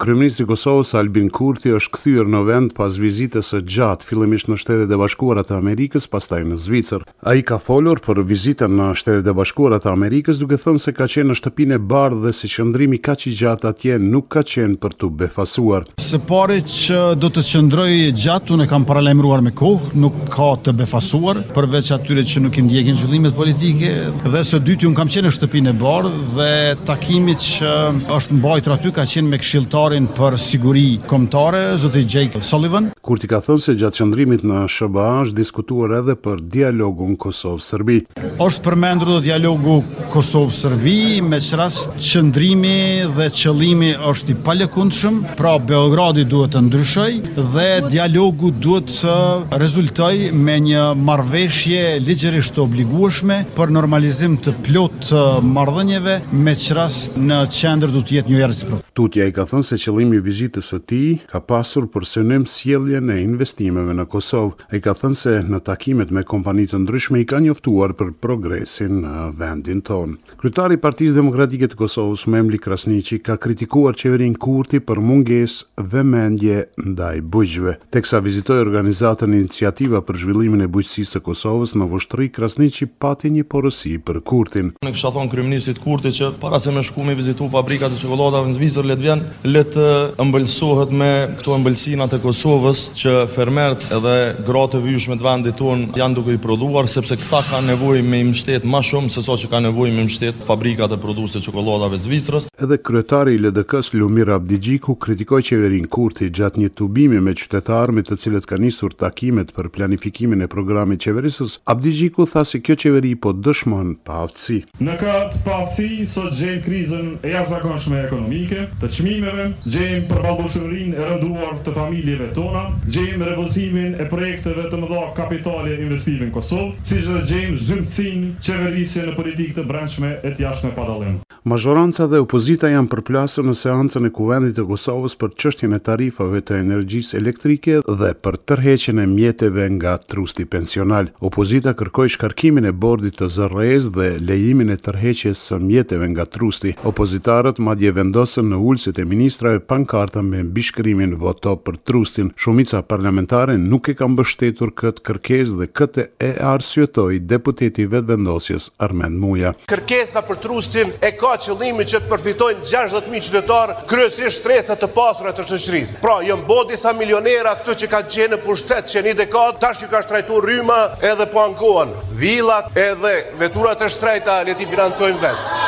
Kryeministri i Kosovës, Albin Kurti, është kthyer në vend pas vizitës së gjatë, fillimisht në Shtetet e Bashkuara të Amerikës, pastaj në Zvicër. Ai ka folur për vizitën në Shtetet e Bashkuara të Amerikës, duke thënë se ka qenë në Shtëpinë e Bardhë dhe se qëndrimi kaq i gjatë atje nuk ka qenë për t'u befasuar. Së pari që do të qëndroj gjatë, unë e kam paralajmëruar me kohë, nuk ka të befasuar, përveç atyre që nuk i ndjekin zhvillimet politike, dhe së dyti unë kam qenë në Shtëpinë e Bardhë dhe takimi që është mbajtur aty ka qenë me këshilltarin për siguri kombëtare, zoti Jake Sullivan. Kurti ka thënë se gjatë qëndrimit në SHBA është diskutuar edhe për dialogun Kosovë-Serbi. Është përmendur dhe dialogu Kosovë-Serbi, me ç'rast qëndrimi dhe qëllimi është i palëkundshëm, pra Beogradi duhet të ndryshojë dhe dialogu duhet të rezultojë me një marrëveshje ligjërisht të obligueshme për normalizim të plotë të marrëdhënieve me ç'rast në qendër do të jetë njohja reciproke. Tutje ai ka thënë se qëllimi i vizitës së tij ka pasur për synim sjelljen e investimeve në Kosovë. Ai ka thënë se në takimet me kompani të ndryshme i ka njoftuar për progresin në vendin tonë. Kryetari i Partisë Demokratike të Kosovës, Memli Krasniqi, ka kritikuar Qeverinë Kurti për mungesë vëmendje ndaj bujqve. Teksa vizitoi organizatën Iniciativa për Zhvillimin e Bujqësisë së Kosovës në Vushtrri, Krasniqi pati një porosi për Kurtin. Unë i kisha thënë kryeministrit Kurti që para se me shku me vizitu fabrikat e çokoladave në Zvicër le të vjen, le të ëmbëlsohet me këto ëmbëlsinat e Kosovës që fermerët edhe gratë e vyshme të vendit tonë janë duke i prodhuar, sepse këta kanë nevojë me i mshtet ma shumë se sa që kanë nevojë me i mshtet fabrikat e prodhuesve të çokoladave të Zvicrës. Edhe kryetari i LDK-së, Lumir Abdixhiku, kritikoi qeverinë Kurti gjatë një tubimi me qytetarë me të cilët ka nisur takimet për planifikimin e programit qeverisës, Abdixhiku tha se kjo qeveri po dëshmon paaftësi. Në këtë paaftësi, sot gjejmë krizën e jashtëzakonshme ekonomike, të çmimeve, gjejmë përballueshmërinë e rënduar të familjeve tona, gjejmë refuzimin e projekteve të mëdha kapitale investive në Kosovë, siç dhe gjejmë zymtësinë qeverisëse në politikë të brendshme e të jashtme pa dallim. Mazhoranca dhe opozita janë përplasur në seancën e Kuvendit të Kosovës për çështjen e tarifave të energjisë elektrike dhe për tërheqjen e mjeteve nga Trusti Pensional. Opozita kërkoi shkarkimin e Bordit të ZRRE-së dhe lejimin e tërheqjes së mjeteve nga Trusti. Opozitarët madje vendosën në ulëset e ministrave pankarta me mbishkrimin Voto për Trustin. Shumica parlamentare nuk e ka mbështetur këtë kërkesë dhe këtë e arsyetoi deputeti i Vetëvendosjes, Armend Muja. Kërkesa për Trustin e ka qëllimin që të përfitojnë gjashtëdhjetë mijë qytetarë, kryesisht shtresa të pasura të shoqërisë. Pra, janë bo disa milionerë këtu që kanë qenë në pushtet që një dekadë, tash ju ka shtrajtu rryma edhe po ankohen villat edhe veturat e shtrejta, le t'i financojnë vetë.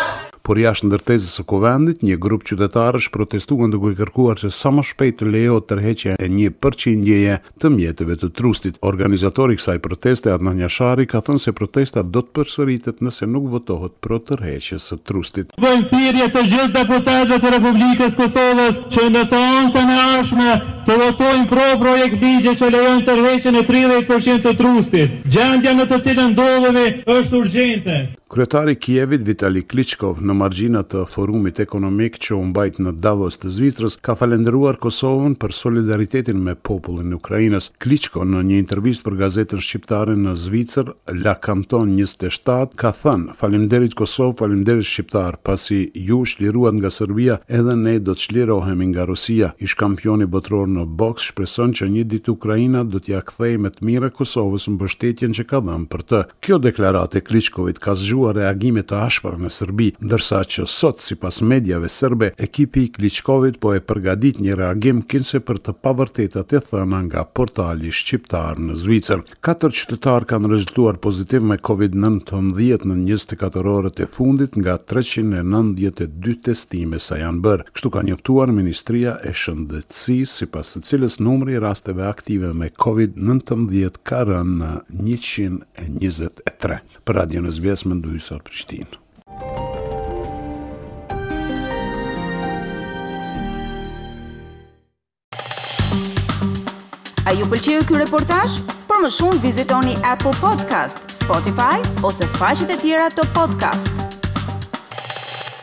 Por jashtë ndërtesës së Kuvendit, një grup qytetarësh protestuan duke kërkuar që sa më shpejt të lejohet tërheqja e një përqindjeje të mjeteve të trustit. Organizatori i kësaj proteste, Adnan Jashari, ka thënë se protesta do të përsëritet nëse nuk votohet pro tërheqjes së trustit. Bëjmë thirrje të gjithë deputetëve të Republikës së Kosovës që në seancën e ardhshme të votojnë pro projektligjit që lejon tërheqjen e tridhjetë për qind të trustit. Gjendja në të cilën ndodhemi është urgjente. Kryetari i Kievit, Vitali Klitschko, në margjina të Forumit Ekonomik që u mbajt në Davos të Zvicrës, ka falënderuar Kosovën për solidaritetin me popullin e Ukrainës. Klitschko në një intervistë për gazetën shqiptare në Zvicër, Le Canton njëzet e shtatë, ka thënë, Faleminderit Kosovë, faleminderit shqiptarë, pasi ju u çliruat nga Serbia, edhe ne do të çlirohemi nga Rusia. Ish-kampioni botëror në boks shpreson që një ditë Ukraina do t'ia kthejë me të mirë Kosovës mbështetjen që ka dhënë për të. Kjo deklaratë e Kliçkovit ka zgjuar reagime të ashpra në Serbi, ndërsa që sot, sipas mediave serbe, ekipi i Kliçkovit po e përgatit një reagim kinse për të pavërtetat e thëna nga portali shqiptar në Zvicër. Katër qytetarë kanë rezultuar pozitiv me Covid nëntëmbëdhjetë në njëzet e katër orët e fundit nga treqind e nëntëdhjetë e dy testime sa janë bërë, kështu ka njoftuar Ministria e Shëndetësisë. shëndetësisë, sipas së cilës numri i rasteve aktive me Covid nëntëmbëdhjetë ka rënë në njëqind e njëzet e tre. Për Radion SBS, Mëndu Hysa, Prishtinë. A ju pëlqeu ky reportazh? Për më shumë vizitoni Apple Podcast, Spotify ose faqet e tjera të podcast.